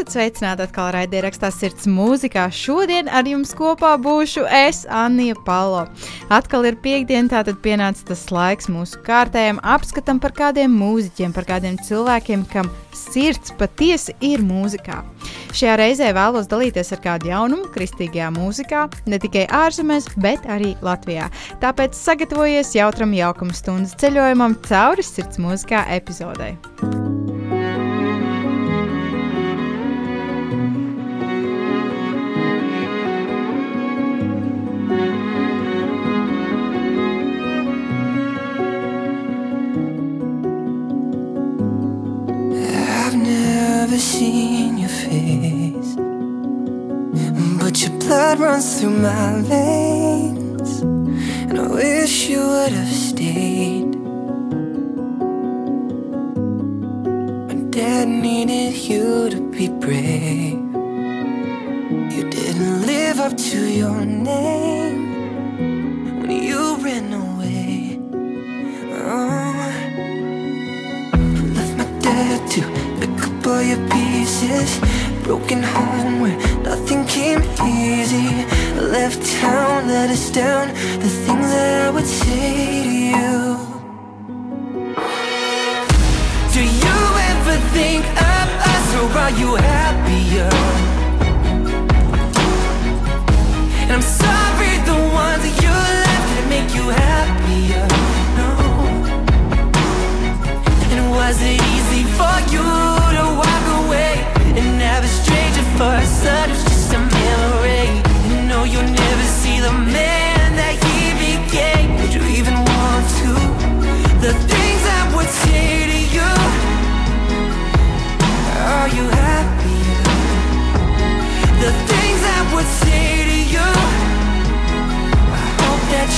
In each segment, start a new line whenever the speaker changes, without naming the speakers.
Esat sveicināti atkal raidierakstā Sirds mūzikā. Šodien ar jums kopā būšu es, Anija Palo. Atkal ir piekdiena, tātad pienācis tas laiks mūsu kārtējam apskatam par kādiem mūziķiem, par kādiem cilvēkiem, kam sirds patiesi ir mūzikā. Šajā reizē vēlos dalīties ar kādu jaunumu kristīgajā mūzikā, ne tikai ārzemēs, bet arī Latvijā. Tāpēc sagatavojies jautram jaukam stundas ceļojumam cauri sirds mūzikā epizodei.
My veins, and I wish you would have stayed. My dad needed you to be brave. You didn't live up to your name when you ran away. Oh. Left my dad to pick up all your pieces broken home where nothing came easy. I left town, let us down. The things that I would say to you. Do you ever think of us or are you happier?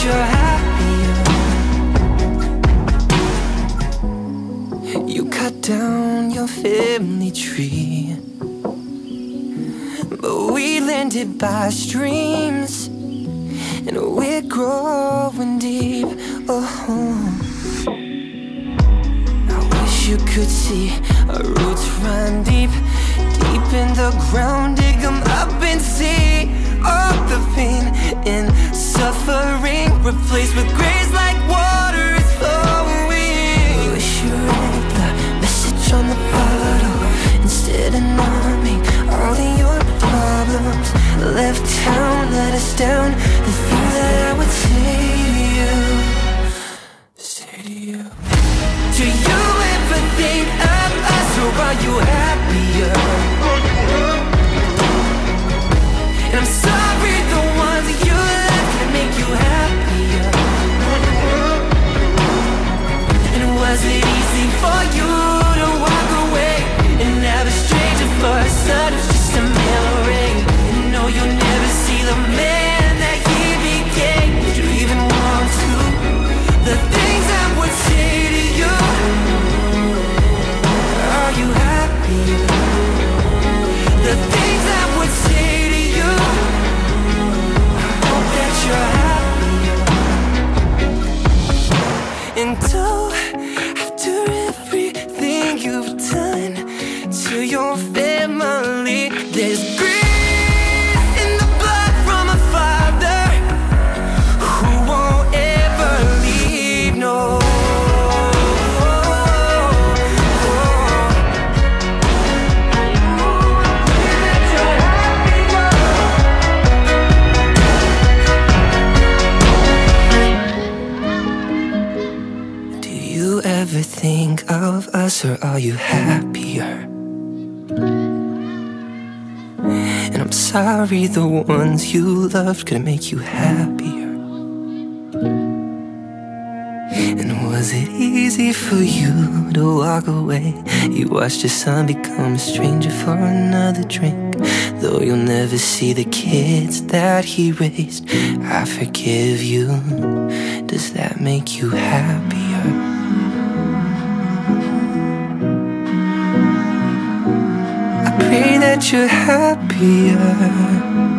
You're happier. You cut down your family tree. But we landed by streams. And we're growing deep. Oh. I wish you could see our roots run deep. Deep in the ground, dig them up and see all the pain and suffering. Replaced with grace like water is flowing. Wish you read the message on the bottle instead of numbing all of your problems. Left town, let us down. The things that I would say to you. Say to you. Do you ever think of us or are you happier? Are you happier? And I'm sorry the ones you loved couldn't make you happier. And was it easy for you to walk away? You watched your son become a stranger for another drink. Though you'll never see the kids that he raised, I forgive you. Does that make you happier? You're happier.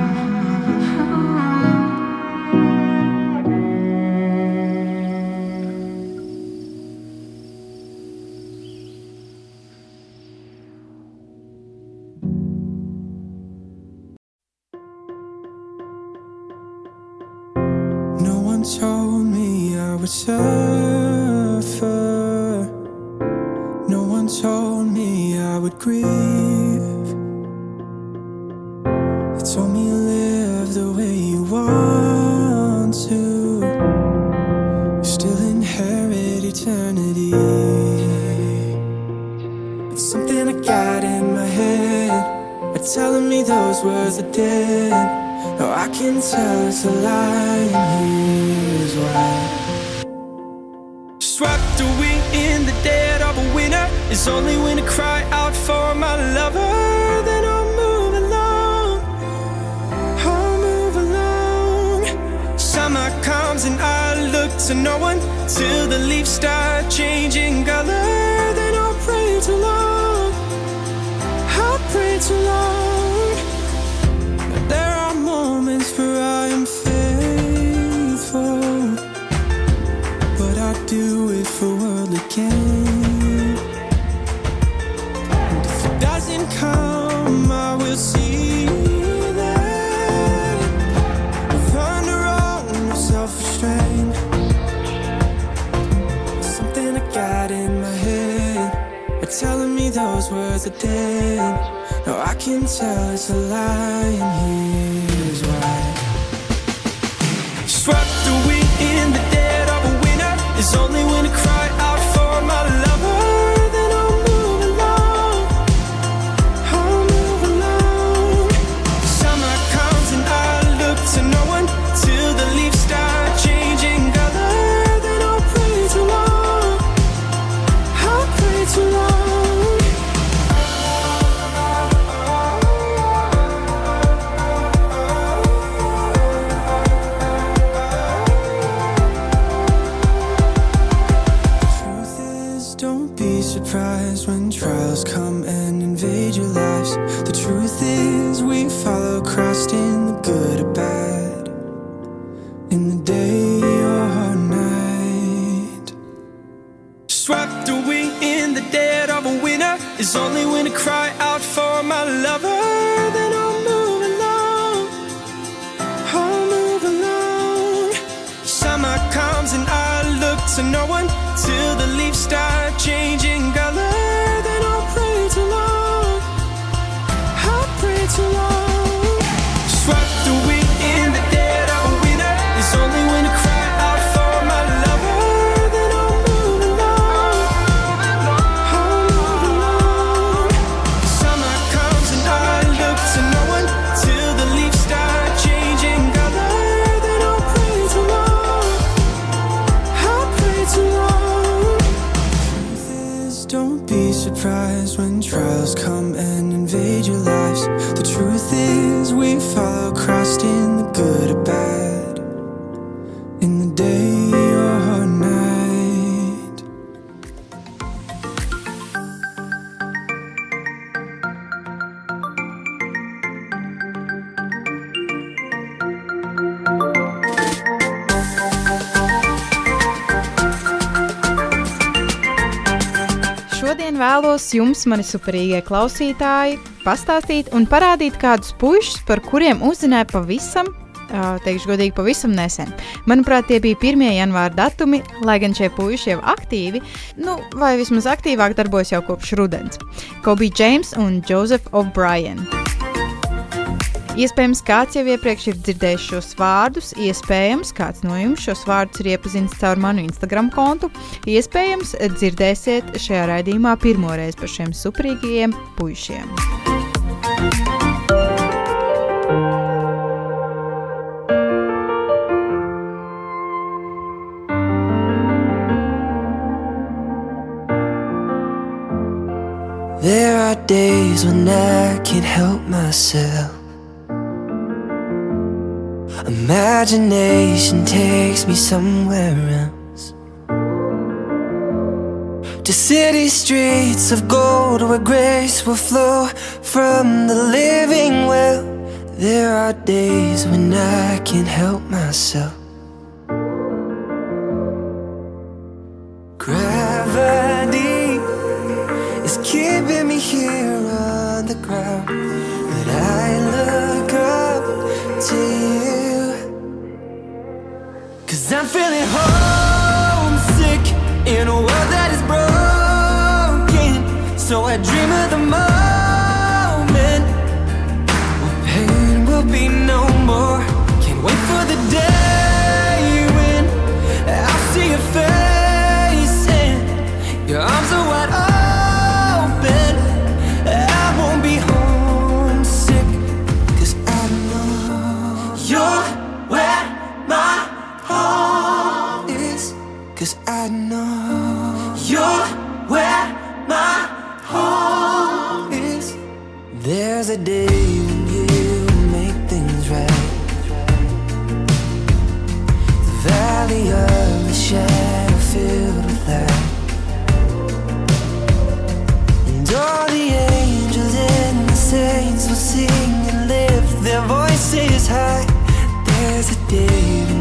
For worldly gain. And if it doesn't come, I will see that I've on no self-restraint. Something I got in my head, are telling me those words are dead. No, I can tell it's a lie, and here's
vēlos jums, mani superīgie klausītāji, pastāstīt un parādīt kādus puišus, par kuriem uzzināju pavisam, teikšu godīgi, pavisam nesen. Manuprāt, tie bija 1. janvāra datumi, lai gan šie puiši jau aktīvi, nu, vai vismaz aktīvāk darbojas jau kopš rudens. Kobe James un Joseph O'Brien. Iespējams, kāds jau iepriekš ir dzirdējis šos vārdus, iespējams, kāds no jums šos vārdus ir iepazinis caur manu Instagram kontu. Iespējams, dzirdēsiet šajā raidījumā pirmoreiz par šiem superīgajiem puišiem.
There are days when I can't help myself. Imagination takes me somewhere else. To city streets of gold where grace will flow from the living well. There are days when I can't help myself. Gravity is keeping me here on the ground But I look up to you. Cause I'm feeling homesick in a world that is broken. So I dream of the moment There's a day when you make things right. The valley of the shadow filled with light. And all the angels and the saints will sing and lift their voices high. There's a day.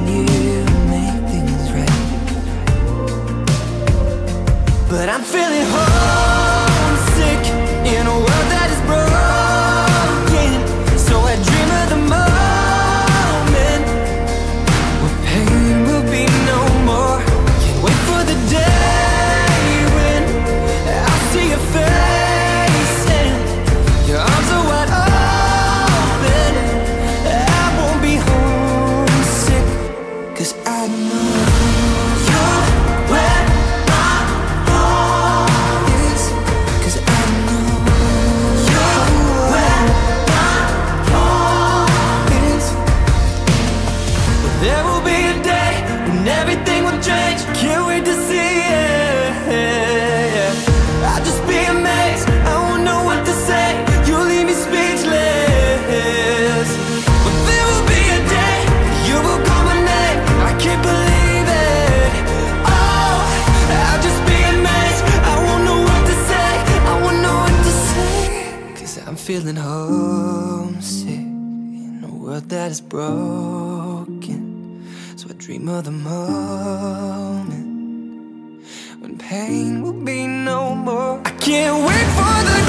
is broken. So I dream of the moment when pain will be no more. I can't wait for the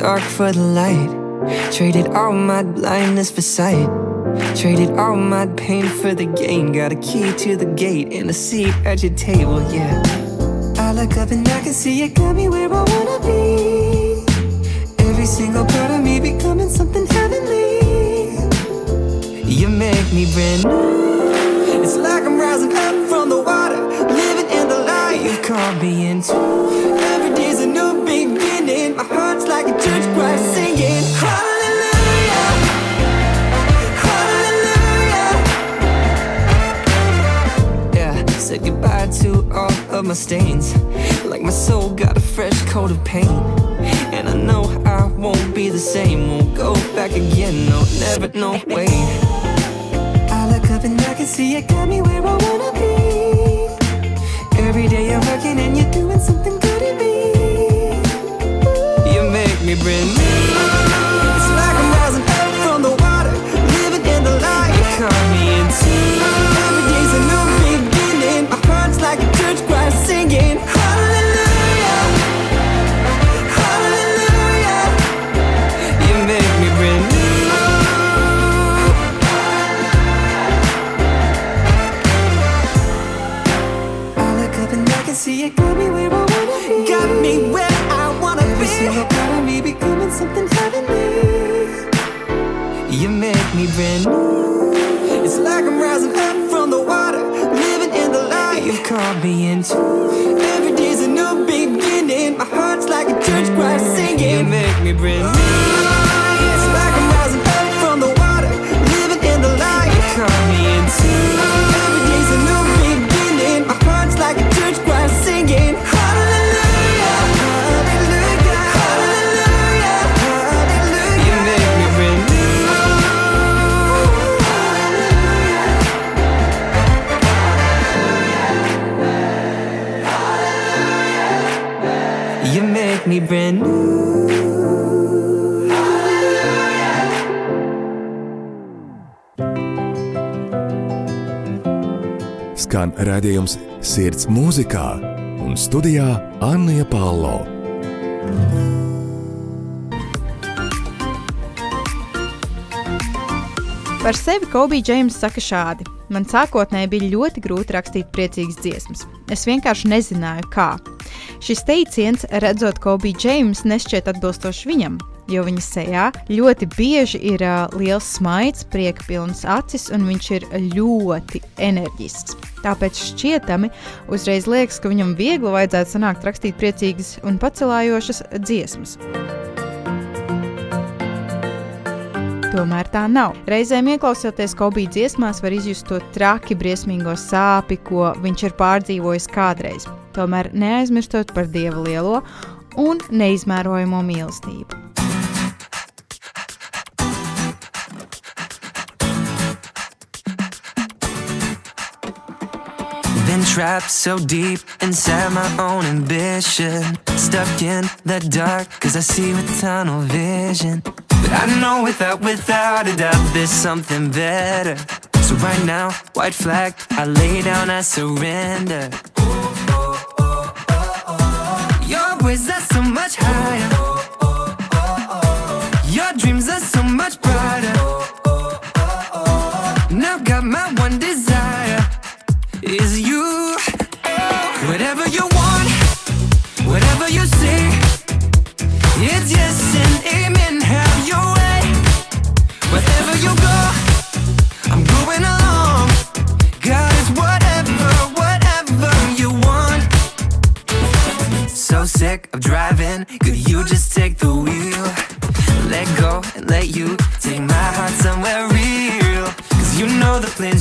dark for the light. Traded all my blindness for sight. Traded all my pain for the gain. Got a key to the gate and a seat at your table, yeah. I look up and I can see it got me where I wanna be. Every single part of me becoming something heavenly. You make me brand new. It's like I'm rising up my stains. Like my soul got a fresh coat of paint. And I know I won't be the same. Won't go back again. No, never, no, wait. I look up and I can see it got me where I wanna be. Every day you're working and you're doing something me brand new. It's like I'm rising from the water, living in the light. You call me into.
Skan redzējums Sirds mūzikā un studijā Anna Palo.
Par sevi Kobija Džeims saka šādi: Man sākotnēji bija ļoti grūti rakstīt priecīgas dziesmas. Es vienkārši nezināju, kā. Šis teiciens, redzot Kobiju Džeims, nešķiet atbilstošs viņam, jo viņa sejā ļoti bieži ir uh, liels smaids, prieka pilns acis, un viņš ir ļoti enerģisks. Tāpēc šķietami uzreiz liekas, ka viņam viegli vajadzētu sanākt rakstīt priecīgas un pacelājošas dziesmas. Tomēr tā nav. Reizēm ieklausoties Kobija dziesmās, var izjust to traki, briesmīgo sāpi, ko viņš ir pārdzīvojis kādreiz. Tomēr neaizmirstot par dieva lielo un neizmērojamo mīlestību.
been trapped so deep inside my own ambition. Stuck in the dark, cause I see with tunnel vision. But I know without, without a doubt, there's something better. So right now, white flag, I lay down, I surrender. Your words are so much higher.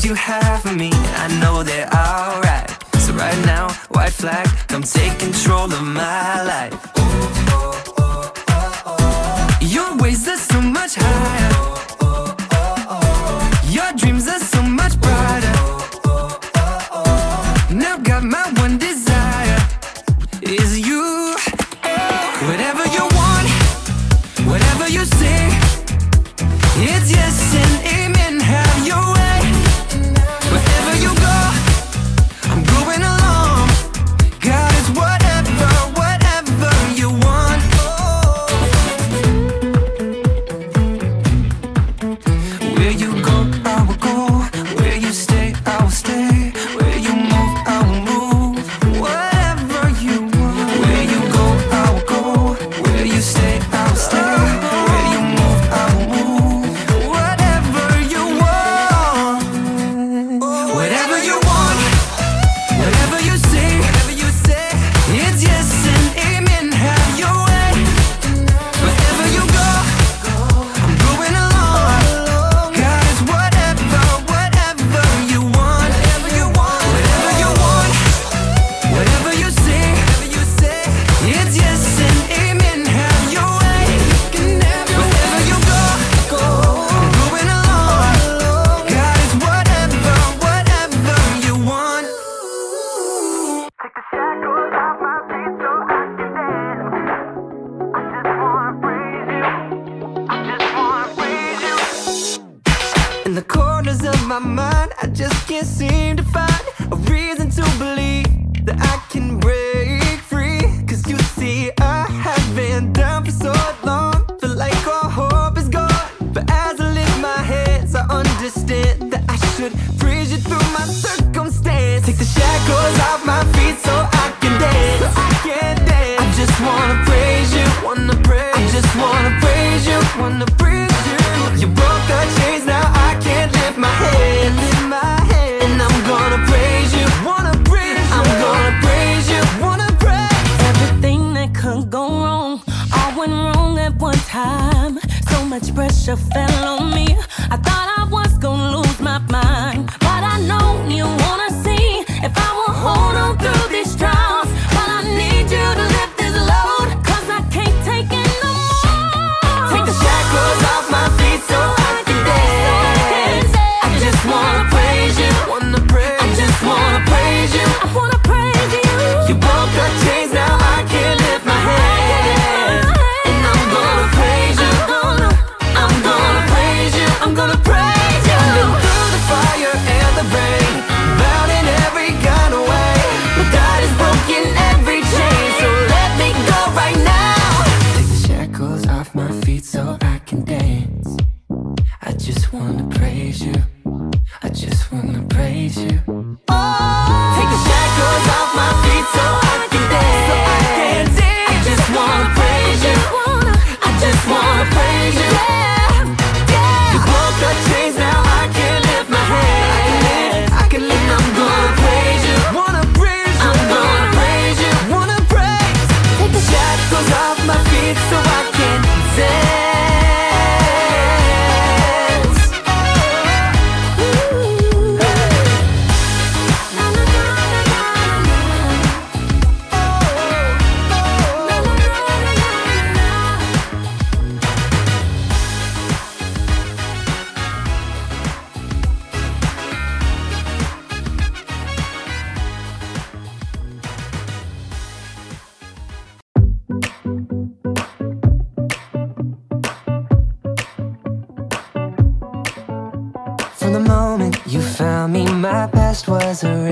you have for me, I know they're alright. So right now, white flag, come take control of my life.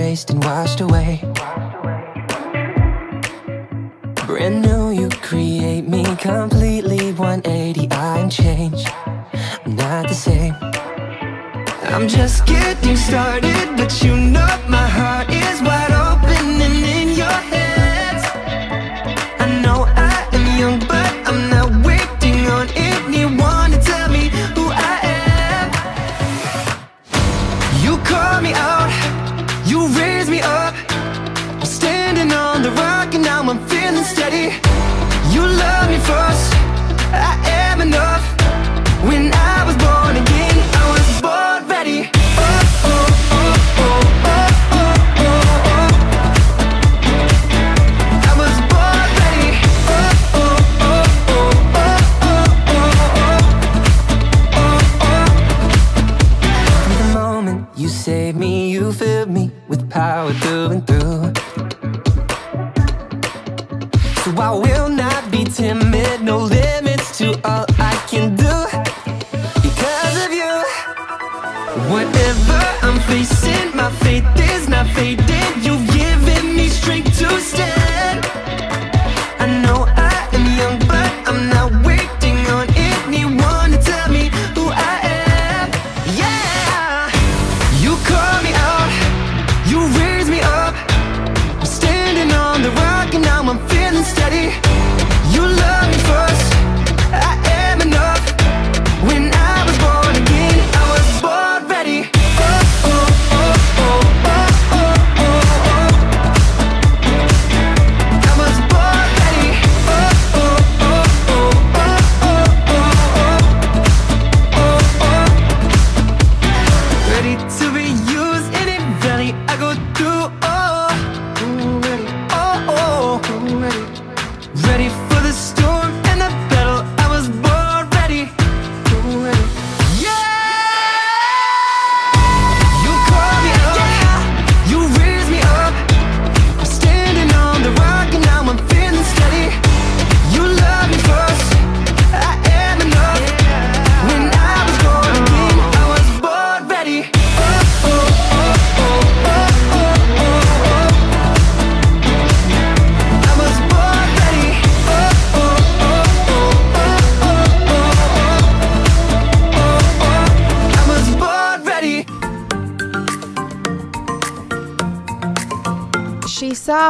erased and washed away. Brand new, you create me completely. 180, I'm changed I'm not the same. I'm just getting started, but you know my heart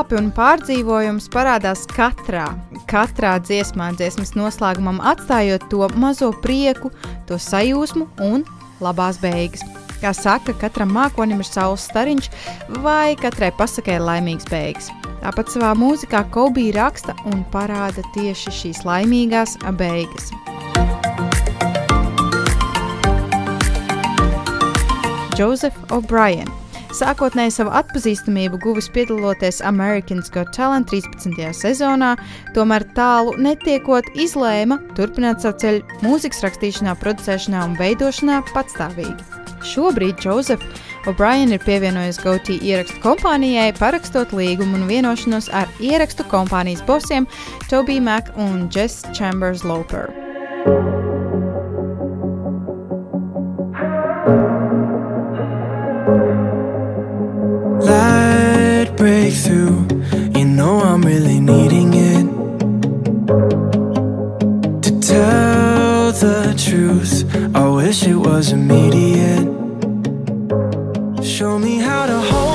sāpes un pārdzīvojums parādās katrā, katrā dziesmā, dziesmas noslēgumam, atstājot to mazo prieku, to sajūsmu un labās beigas. Kā saka, katram mākonim ir savs stariņš, vai katrai pasakai ir laimīgs beigas. Tāpat savā mūzikā Kobija raksta un parāda tieši šīs laimīgās beigas. Joseph O'Brien Sākotnēji savu atpazīstamību guvis piedaloties Americans Got Talent 13. sezonā, tomēr tālu netiekot izlēma turpināt savu ceļu mūzikas rakstīšanā, producēšanā un veidošanā patstāvīgi. Šobrīd Joseph O'Brien ir pievienojies GOTI ierakstu kompānijai, parakstot līgumu un vienošanos ar ierakstu kompānijas bosiem Tobiju Maku un Jess Chambers Loper.
thank you I'm really needing it To tell the truth. I wish it was immediate. Show me how to hold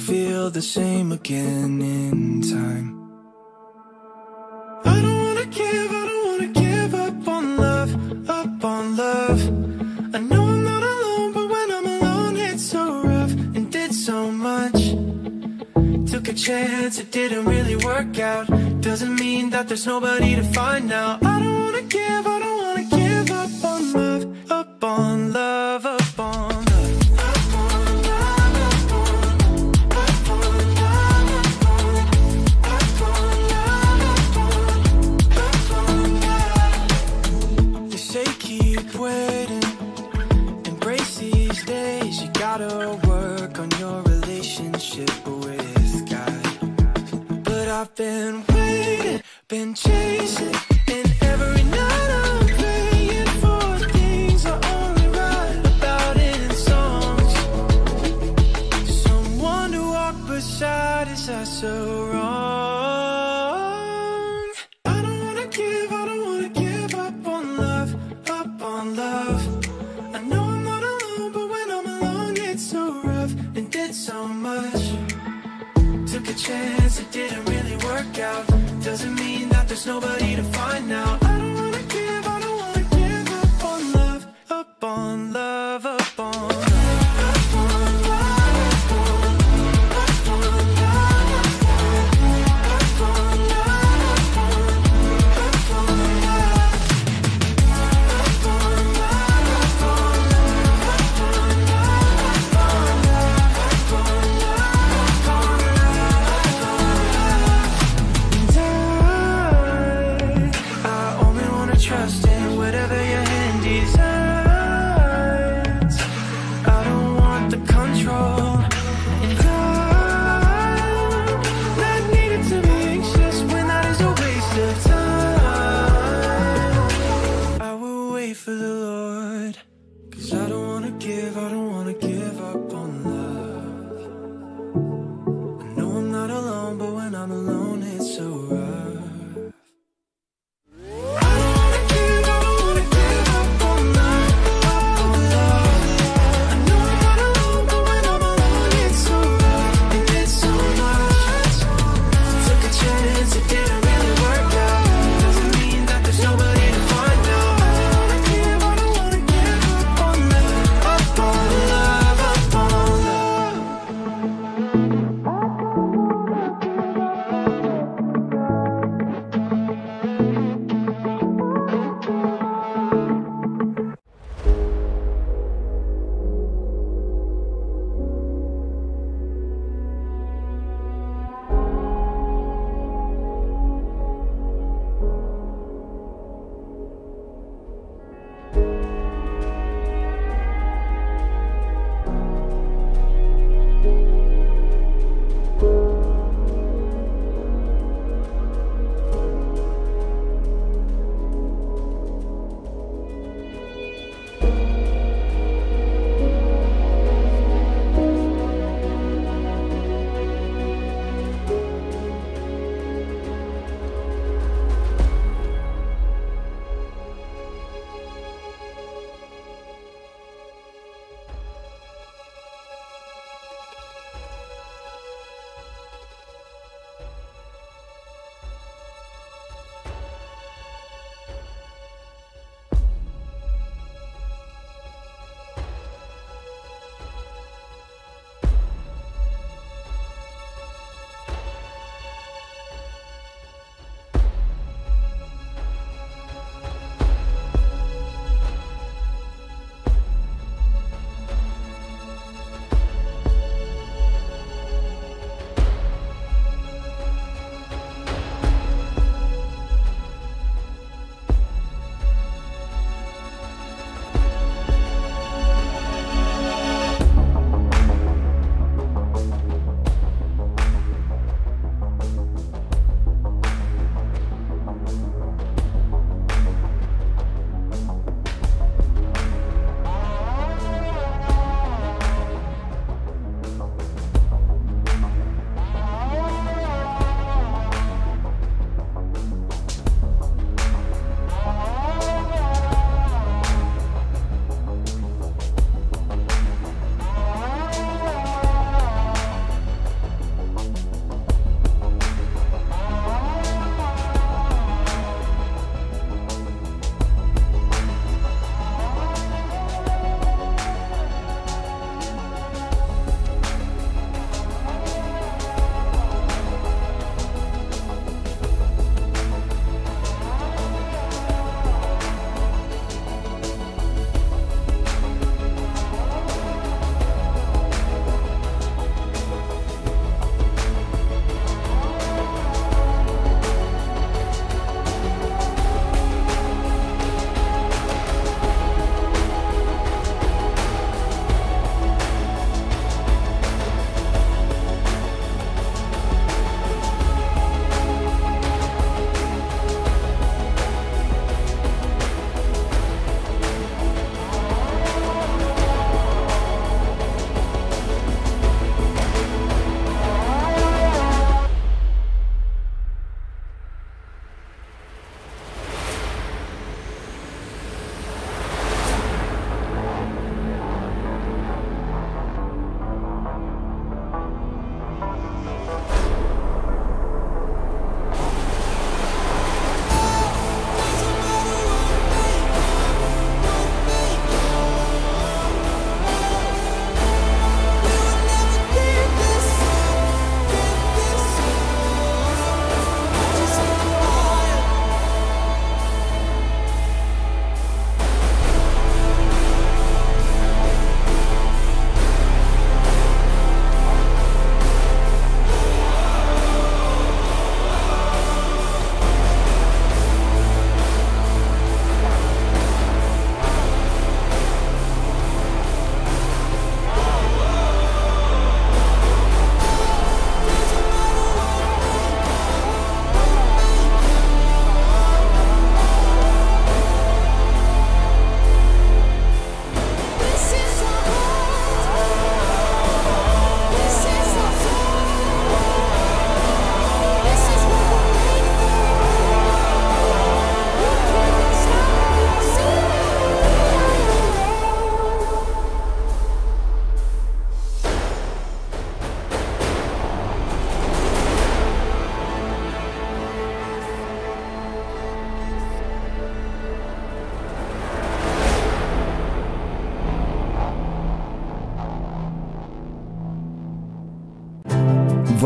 feel the same again in time. I don't wanna give, I don't wanna give up on love, up on love. I know I'm not alone, but when I'm alone, it's so rough and did so much. Took a chance, it didn't really work out. Doesn't mean that there's nobody to find now. I don't wanna give, I don't wanna give up on love, up on love. I've been waiting, been chasing nobody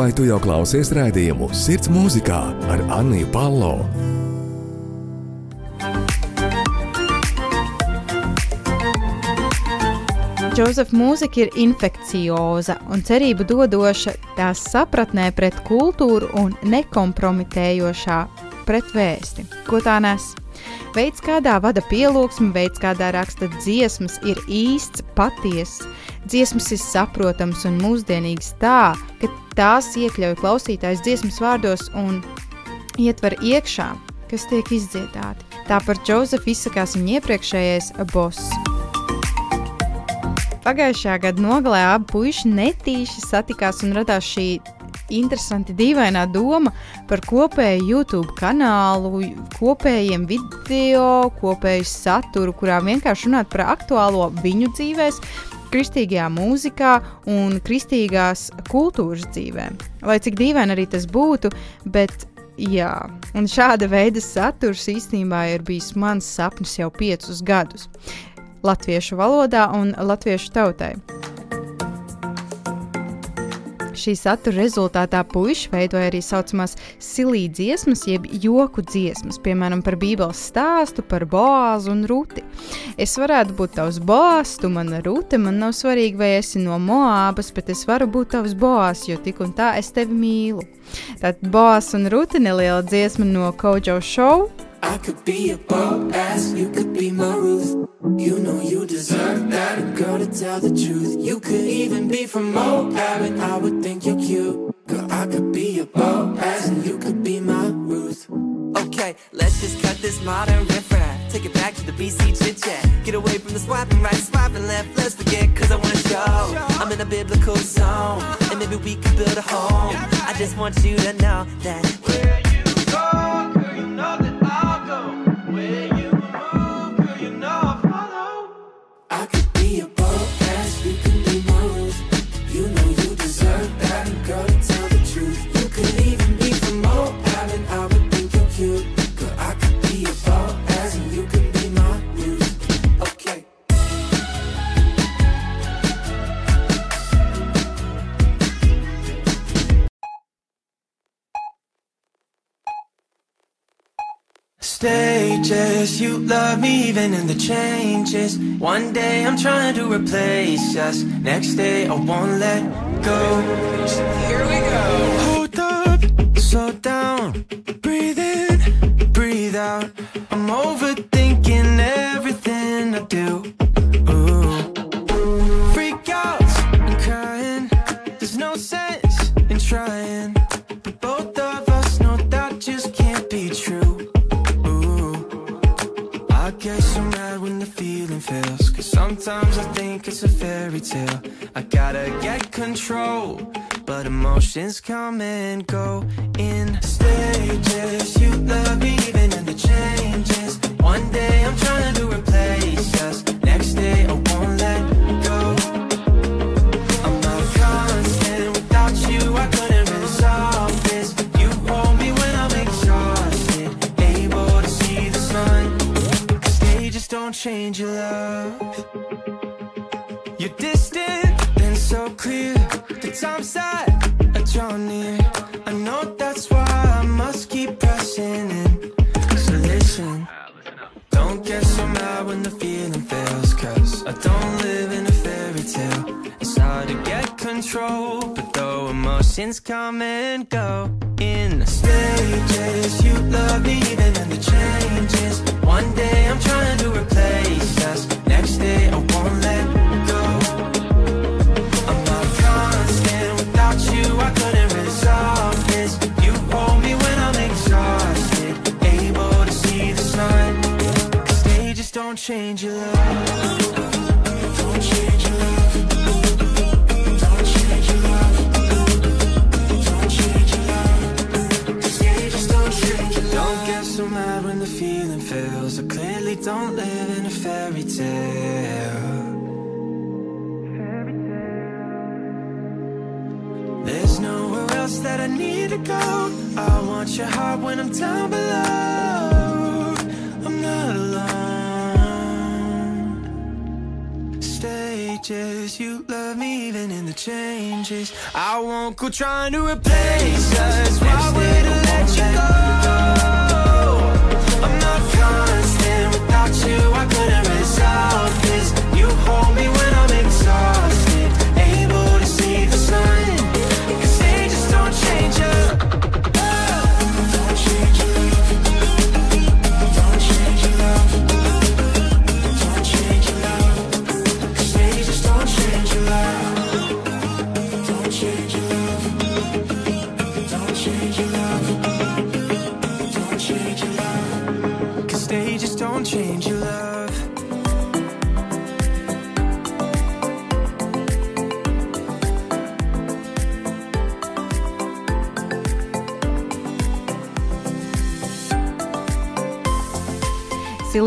Vai tu jau klausies raidījumu Sirds mūzikā ar Anniju Palo?
Džozefs mūzika ir infekcioza un cerību dodoša tās sapratnē pret kultūru un nekompromitējošā pret vēsti, ko tā nes. Veids, kādā vada pielūgsme, veids, kādā raksta dziesmas, ir īsts, patiess. Dziesmas ir saprotams un mūsdienīgs tā, ka tās iekļauj klausītājs dziesmas vārdos un ietver iekšā, kas tiek izdziedāti. Tā par Džozefu izsakās viņa iepriekšējais boss. Pagājušajā gada nogalē abi puiši netīši satikās un radās šī interesanti dīvainā doma par kopēju YouTube kanālu, kopējiem video, kopēju saturu, kurā vienkārši runāt par aktuālo viņu dzīvēm, kristīgajā mūzikā un kristīgās kultūras dzīvē. Lai cik dīvaini arī tas būtu, bet jā, un šāda veida saturs īstenībā ir bijis mans sapnis jau piecus gadus latviešu valodā un latviešu tautai. Šī satura rezultātā puiši veidoja arī tā saucamās silī dziesmas, jeb joku dziesmas, piemēram, par Bībeles stāstu par Boāzu un Ruti. Es varētu būt tavs Boās, tu mana Rute, man nav svarīgi, vai esi no Moābas, bet es varu būt tavs Boās, jo tik un tā es tevi mīlu. Tātad Boās un Rute neliela dziesma no Kojo Show.
I could be a Boaz, you could be my Ruth. You know you deserve that, a girl to tell the truth. You could even be from Moab, and I would think you're cute. Girl, I could be a Boaz, and you could be my Ruth.
Okay, let's just cut this modern riffraff. Take it back to the BC chit chat. Get away from the swiping right, swiping left. Let's forget, cause I wanna show. I'm in a biblical zone, and maybe we could build a home. I just want you to know that. Where you go, girl, you know go. Where you move, girl, you know I'll follow.
I
Stages, you love me even in the changes. One day I'm trying to replace us. Next day I won't let go. Here we go. Hold up, slow down,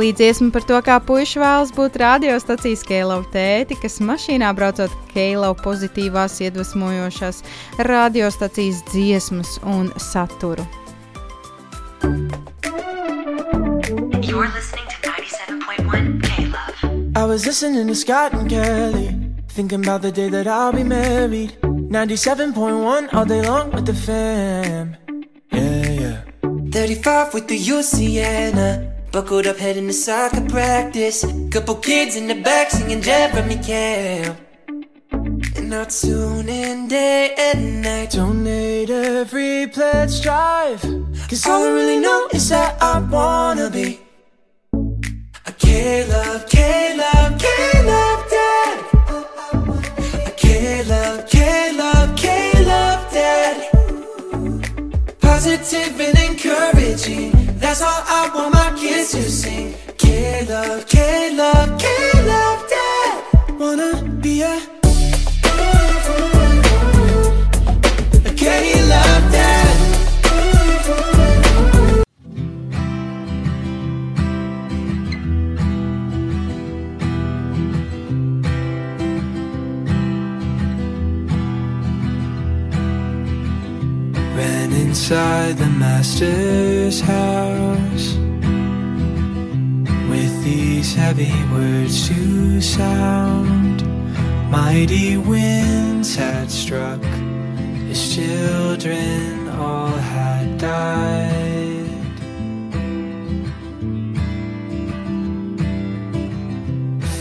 Silī dziesma par to, kā puiši vēlas būt radiostacijas Keilau tēti, kas mašīnā braucot Keilau pozitīvās iedvesmojošās radiostacijas dziesmas un saturu.
You're listening to 97.1 K Love.
I was listening to Scott and Kelly, thinking about the day that I'll be married. 97.1 all day long with the fam. Yeah, yeah. 35 with the UCNA. Buckled up heading to soccer practice. Couple kids in the back singing Jeremy Camp. And I'll tune in day and night. Donate every pledge drive. Cause all I really know is that I wanna be. A K-Love, K-Love, K-Love dad. A K-Love, K-Love, K-Love dad. Positive and encouraging. That's all I want my kids to sing. K-Love, K-Love, K-Love dad. Wanna be a inside the master's house with these heavy words to sound. Mighty winds had struck, his children all had died.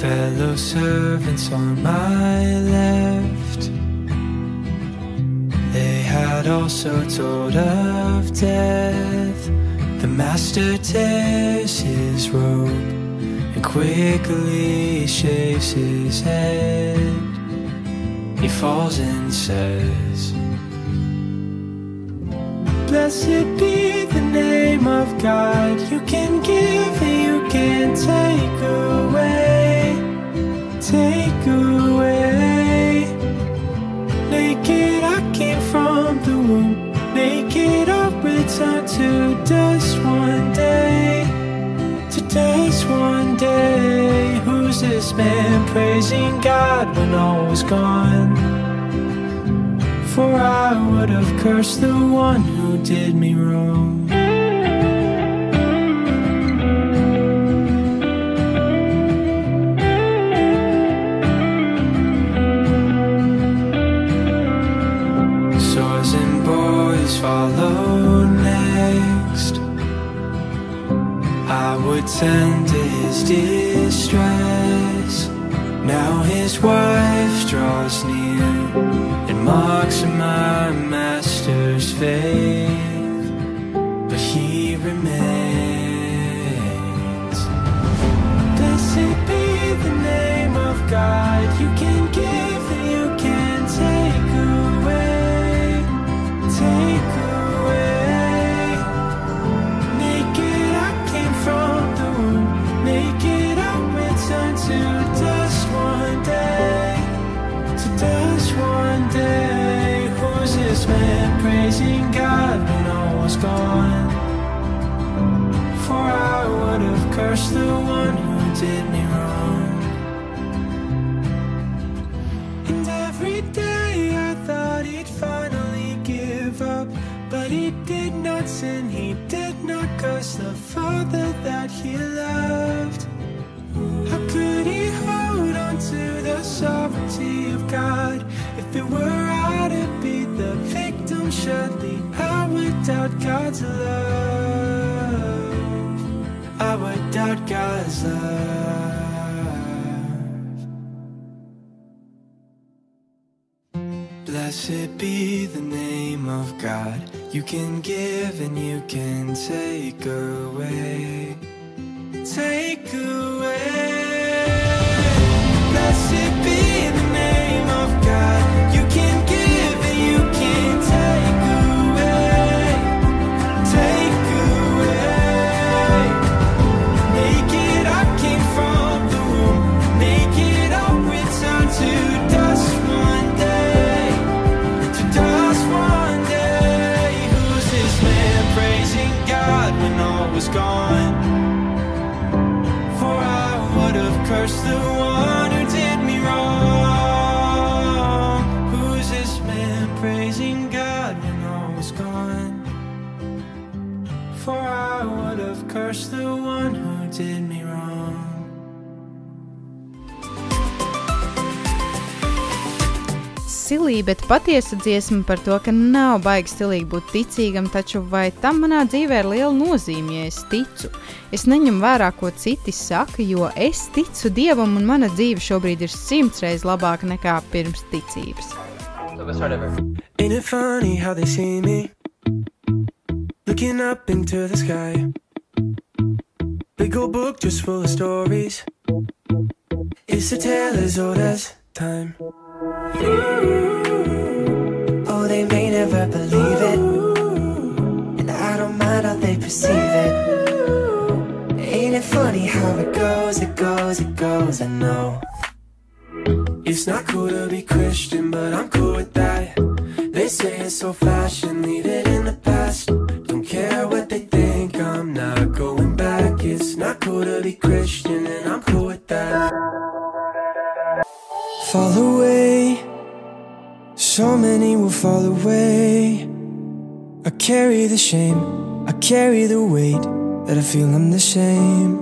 Fellow servants on my left. Had also told of death. The master tears his robe and quickly shaves his head. He falls and says, Blessed be the name of God. You can give and you can take away. Take away. Naked I'll to dust one day. To dust one day. Who's this man praising God when all was gone? For I would have cursed the one who did me wrong. Swords and boys follow would tend to his distress. Now his wife draws near and mocks my master's faith, but he remains. Blessed be the name of God. the one who did me wrong. And every day I thought he'd finally give up, but he did not sin, he did not curse the father that he loved. How could he hold on to the sovereignty of God if it were I to be the victim? Surely I would doubt God's love. Blessed be the name of God. You can give and you can take away. Take away. Have cursed the one
Silī, bet patiesa dziesma par to, ka nav baigi stilīgi būt ticīgam, taču vai tam manā dzīvē ir liela nozīme, ja es ticu? Es neņemu vērā, ko citi saka, jo es ticu Dievam, un mana dzīve šobrīd ir simts reizes labāka nekā pirms ticības.
Ain't it funny how they see me? Looking up into the sky. Big old book just full of stories. It's a tale as old as time. Mm.
Oh, they may never believe it. And I don't mind how they perceive it. Ain't it funny how it goes, it goes, it goes, I know.
It's not cool to be Christian, but I'm cool with that. They say it's so fashion, leave it so many will fall away. I carry the shame, I carry the weight that I feel I'm the same.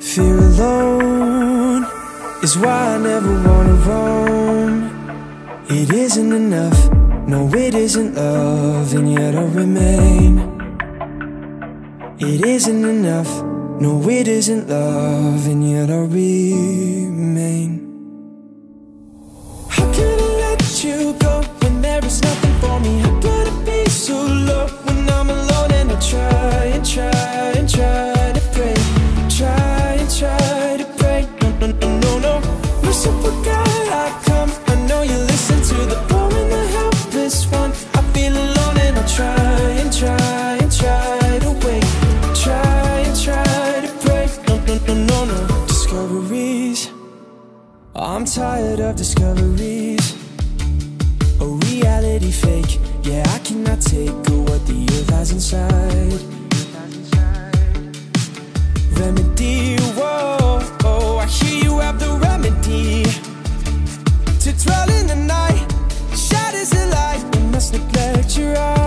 Fear alone is why I never wanna roam. It isn't enough, no, it isn't love, and yet I remain. It isn't enough, no, it isn't love, and yet I remain. I'm alone and I try and try and try to pray, try and try to pray? No, no, no, no, no. Merciful God, I come. I know you listen to the poor and the helpless one. I feel alone and I try and try and try to wait, try and try to pray. No, no, no, no, no. Discoveries. I'm tired of discoveries. Take what the earth has inside. Remedy, whoa, oh, I hear you have the remedy to dwell in the night. Shadows the light, we must neglect your eyes.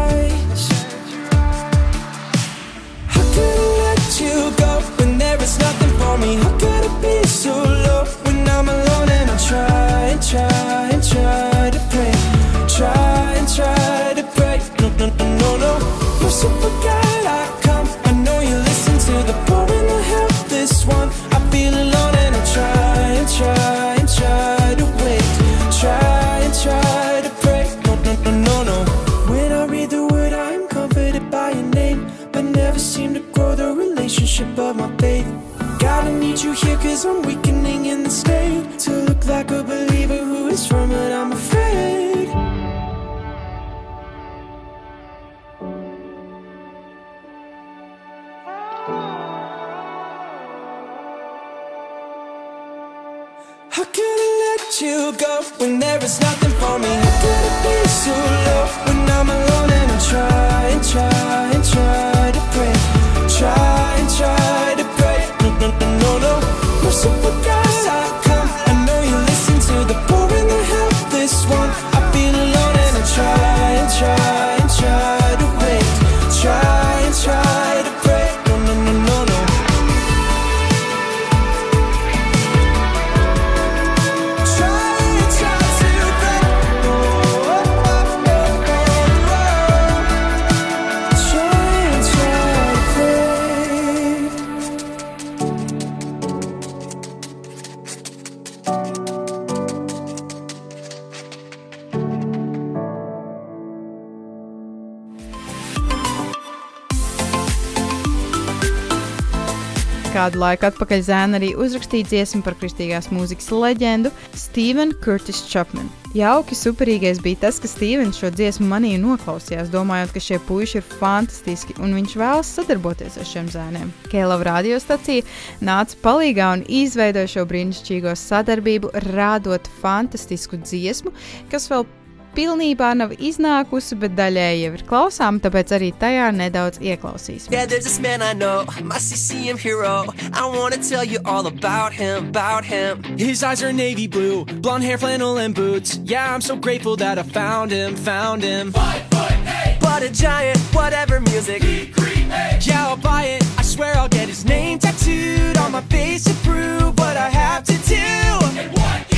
God, I come. I know you listen to the poor and the helpless one. I feel alone and I try and try and try to wait, try and try to pray. No, no, no, no, no. When I read the word, I'm comforted by your name, but never seem to grow the relationship of my faith. I need you here cause I'm weakening in the state to look like a believer
Kādu laiku atpakaļ Zēna arī uzrakstīja dziesmu par kristīgās mūzikas leģendu Stevenu Curtis Chapmanu. Jauki superīgais bija tas, ka Stevens šo dziesmu manī noklausījās, domājot, ka šie puiši ir fantastiski un viņš vēlas sadarboties ar šiem zēniem. Kēlava radiostacija nāca palīgā un izveidoja šo brīnišķīgo sadarbību, rādot fantastisku dziesmu, kas vēl pilnībā nav iznākusi, bet daļēji jau ir klausām, tāpēc arī tajā nedaudz ieklausīsimies.
Yeah, there's this man I know, my CCM hero. I wanna tell you all about him, about him.
His eyes are navy blue, blonde hair, flannel, and boots. Yeah, I'm so grateful that I found him, found him.
But a giant, whatever music.
Yeah, I'll buy it. I swear I'll get his name tattooed on my face to prove what I have to do.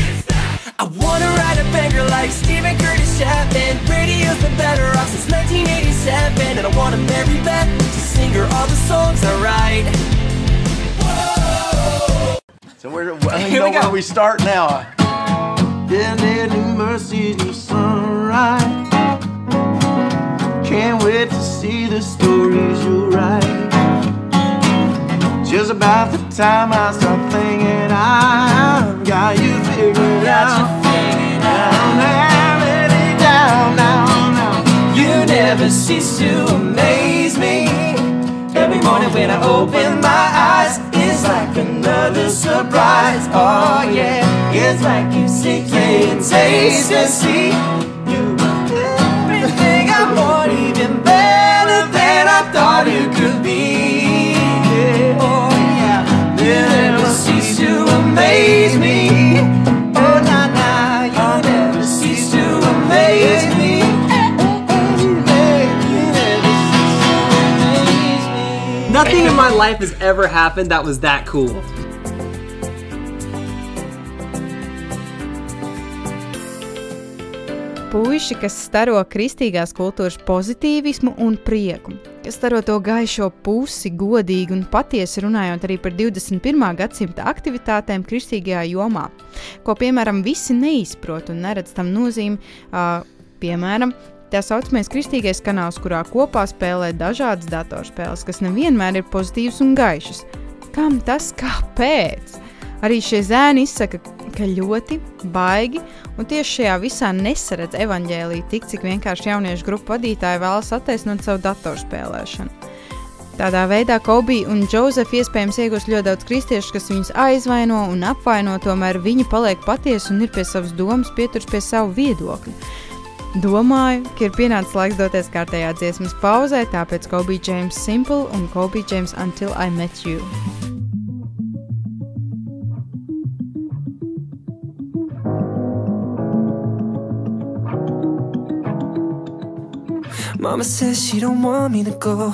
I wanna write a banger like Steven Curtis Chapman. Radio's been better off since 1987. And I wanna marry Beth to sing her all the songs I write.
So where, I don't even know where we start now.
Yeah, there new mercy, new sunrise. Can't wait to see the stories you write. Just about the time I start thinking I've got you figured out. Down, down, lady, down, down, down.
You never cease to amaze me. Every morning when I open my eyes, it's like another surprise. Oh yeah, it's like you see, can taste and see. You everything I want, even better than I thought it could be. Oh yeah, you never cease to amaze me.
My life has ever happened that was that cool.
Puisi, kas staro kristīgās kultūras pozitīvismu un prieku, kas staro to gaišo pusi, godīgi un patiesi runājot arī par 21. gadsimta aktivitātēm kristīgajā jomā, ko piemēram visi neizprot un neredz tam nozīmi, uh, piemēram, Tā saucamais kristīgais kanāls, kurā kopā spēlē dažādas datorspēles, kas nevienmēr ir pozitīvas un gaišas. Kam tas kāpēc? Arī šie zēni izsaka, ka ļoti baigi, un tieši šajā visā nesaredz evaņģēlī tik, cik vienkārši jauniešu grupu vadītāji vēlas attaisnot savu datorspēlēšanu. Tādā veidā Kobija un Džozefs iespējams iegūs ļoti daudz kristiešu, kas viņus aizvaino un apvaino, tomēr viņi paliek patiesi un ir pie savas domas, pieturas pie savu viedokļu. Domāju, ka ir pienācis laiks doties kārtējā dziesmas pauzē, tāpēc Kobe James Simple un Kobe James Until I Met You.
Mama says she don't want me to go.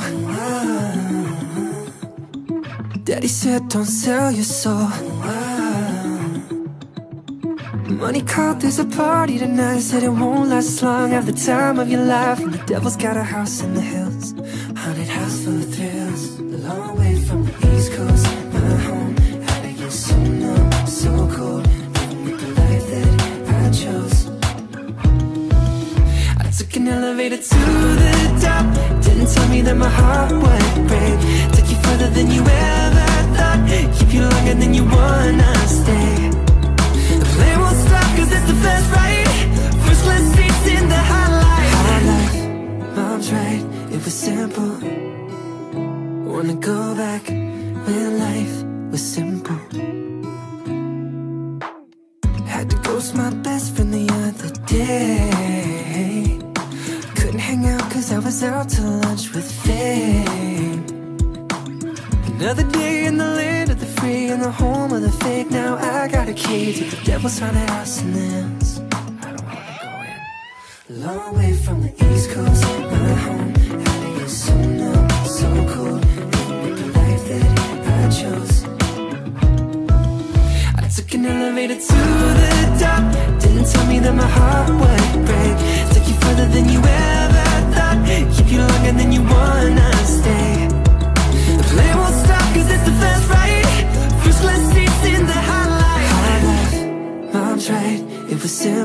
Daddy said don't sell your soul. Money called, there's a party tonight. Said it won't last long. Have the time of your life. And the devil's got a house in the hills. Haunted house full of thrills. A long way from the east coast. My home. To get so numb, so cold. Living with the life that I chose. I took an elevator to the top. Didn't tell me that my heart would break. Took you further than you ever thought. Keep you longer than you wanna stay. The plane won't stop cause it's the right. First class seats in the life, mom's right. It was simple. Wanna go back when life was simple. Key to the devil's haunted house and. I don't wanna go in. Long way from the east coast, my home. How to get so numb, so cold. Living the life that I chose. I took an elevator to the top. Didn't tell me that my heart would break. Took you further than you ever thought. Keep you longer than you wanna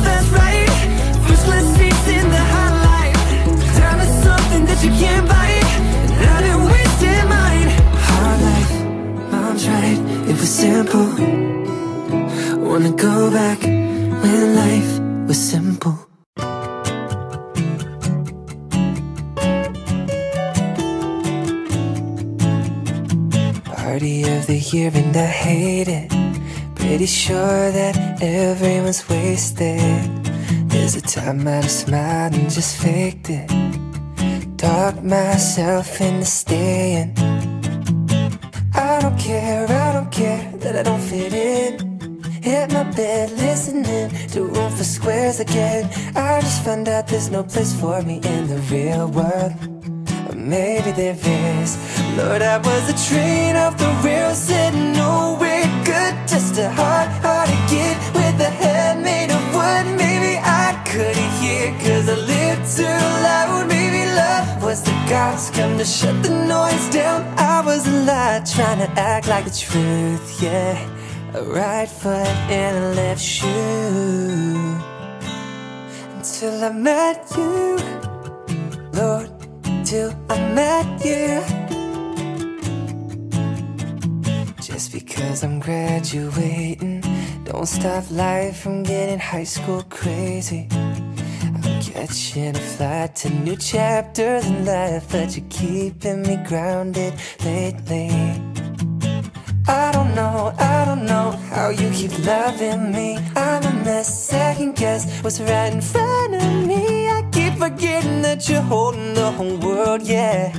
First class seats in the. Time is something that you can't buy. And I've been wasting mine. Hard life, mom's right, it was simple. Wanna go back when life was simple. Party of the year and I hate it. Pretty sure that everyone's wasted. There's a time I'd have smiled and just faked it. Talked myself into staying. I don't care, I don't care that I don't fit in. Hit my bed, listening to Room for Squares again. I just found out there's no place for me in the real world. Or maybe there is. Lord, I was a train off the rails, said no way good. Just a hard, hard to get with a head made of wood. Maybe I couldn't hear, cause I lived too loud. Maybe love was the gods come to shut the noise down. I was a lie, trying to act like the truth, yeah. A right foot in a left shoe. Until I met you, Lord, till I met you. Just because I'm graduating, don't stop life from getting high school crazy. I'm catching a flight to new chapters in life, but you're keeping me grounded lately. I don't know, I don't know how you keep loving me. I'm a mess, second guess what's right in front of me. I keep forgetting that you're holding the whole world, yeah.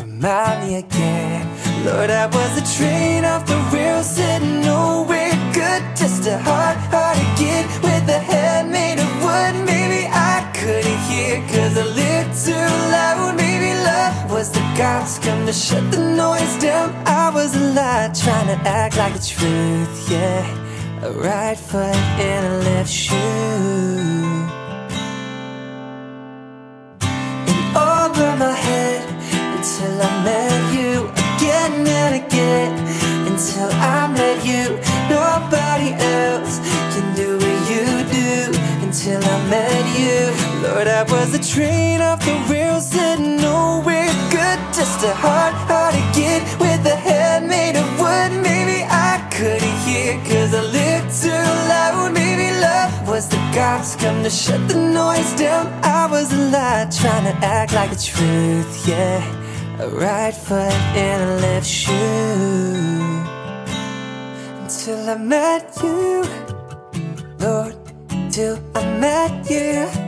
Remind me again. Lord, I was a train off the rails, said nowhere good. Just a hard, hard get with a head made of wood. Maybe I couldn't hear, cause I lived too loud. Maybe love was the gods come to shut the noise down. I was a lie, trying to act like the truth, yeah. A right foot in a left shoe. And over my head until I met you Until I met you, nobody else can do what you do. Until I met you, Lord, I was a train off the rails, said nowhere good. Just a hard, hard to get with a head made of wood. Maybe I couldn't hear, cause I lived too loud. Maybe love was the cops come to shut the noise down. I was a lie, trying to act like the truth, yeah. A right foot in a left shoe. Until I met you, Lord, till I met you.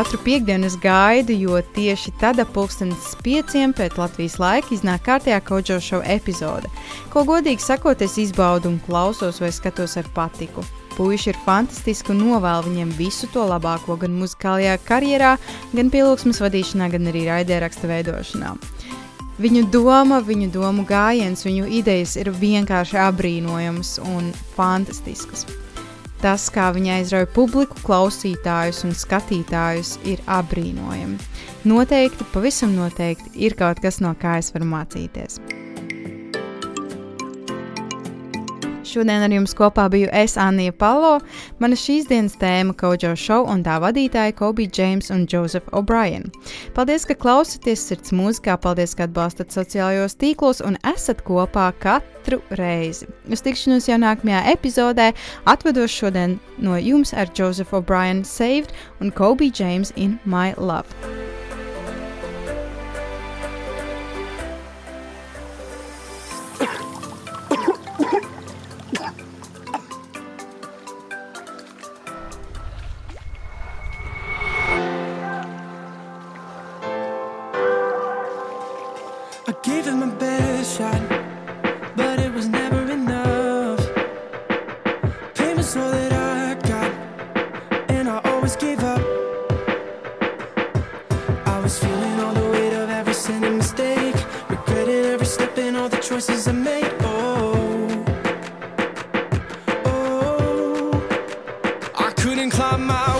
Katru piekdienu es gaidu, jo tieši tad ap pulkstenes pieciem pēc Latvijas laika iznāk kārtējā koģo šova epizode, ko godīgi sakot, es izbaudu un klausos vai skatos ar patiku. Puiši ir fantastiski un novēlu viņiem visu to labāko gan muzikālajā karjerā, gan pielūgsmes vadīšanā, gan arī raidieraksta veidošanā. Viņu doma, viņu domu gājiens, viņu idejas ir vienkārši apbrīnojamas un fantastiskas. Tas, kā viņa aizrauja publiku, klausītājus un skatītājus, ir apbrīnojami. Noteikti, pavisam noteikti, ir kaut kas, no kā es varu mācīties. Šodien ar jums kopā biju es, Anija Palo. Mana šīs dienas tēma - Kojo Show un tā vadītāja Kobe James un Joseph O'Brien. Paldies, ka klausāties sirds mūzikā, paldies, ka atbalstat sociālajos tīklos un esat kopā katru reizi. Uz tikšanos jau nākamajā epizodē atvedos šodien no jums ar Joseph O'Brien Saved un Kobe James in My Love.
My